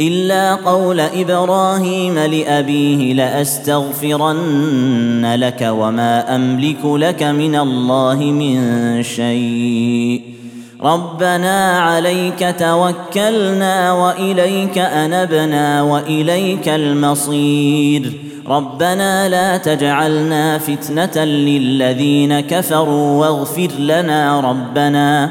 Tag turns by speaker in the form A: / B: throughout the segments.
A: الا قول ابراهيم لابيه لاستغفرن لك وما املك لك من الله من شيء ربنا عليك توكلنا واليك انبنا واليك المصير ربنا لا تجعلنا فتنه للذين كفروا واغفر لنا ربنا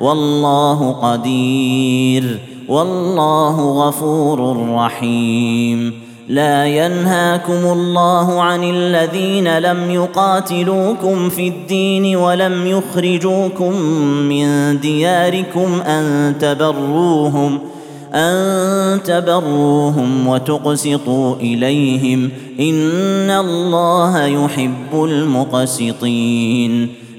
A: والله قدير والله غفور رحيم لا ينهاكم الله عن الذين لم يقاتلوكم في الدين ولم يخرجوكم من دياركم ان تبروهم ان تبروهم وتقسطوا اليهم ان الله يحب المقسطين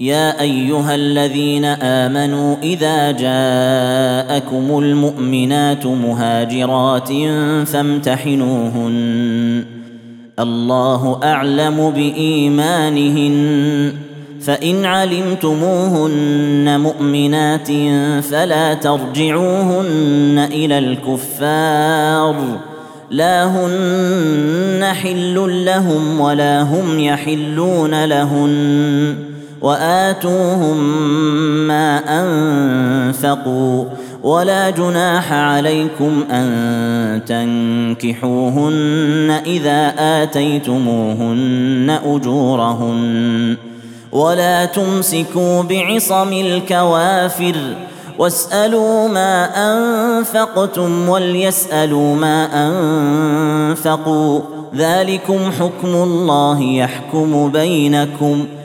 A: يا ايها الذين امنوا اذا جاءكم المؤمنات مهاجرات فامتحنوهن الله اعلم بايمانهن فان علمتموهن مؤمنات فلا ترجعوهن الى الكفار لا هن حل لهم ولا هم يحلون لهن واتوهم ما انفقوا ولا جناح عليكم ان تنكحوهن اذا اتيتموهن اجورهن ولا تمسكوا بعصم الكوافر واسالوا ما انفقتم وليسالوا ما انفقوا ذلكم حكم الله يحكم بينكم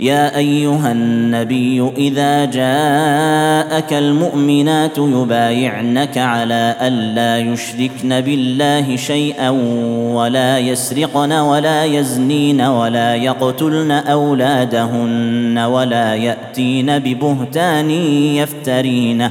A: يا ايها النبي اذا جاءك المؤمنات يبايعنك على الا يشركن بالله شيئا ولا يسرقن ولا يزنين ولا يقتلن اولادهن ولا ياتين ببهتان يفترينه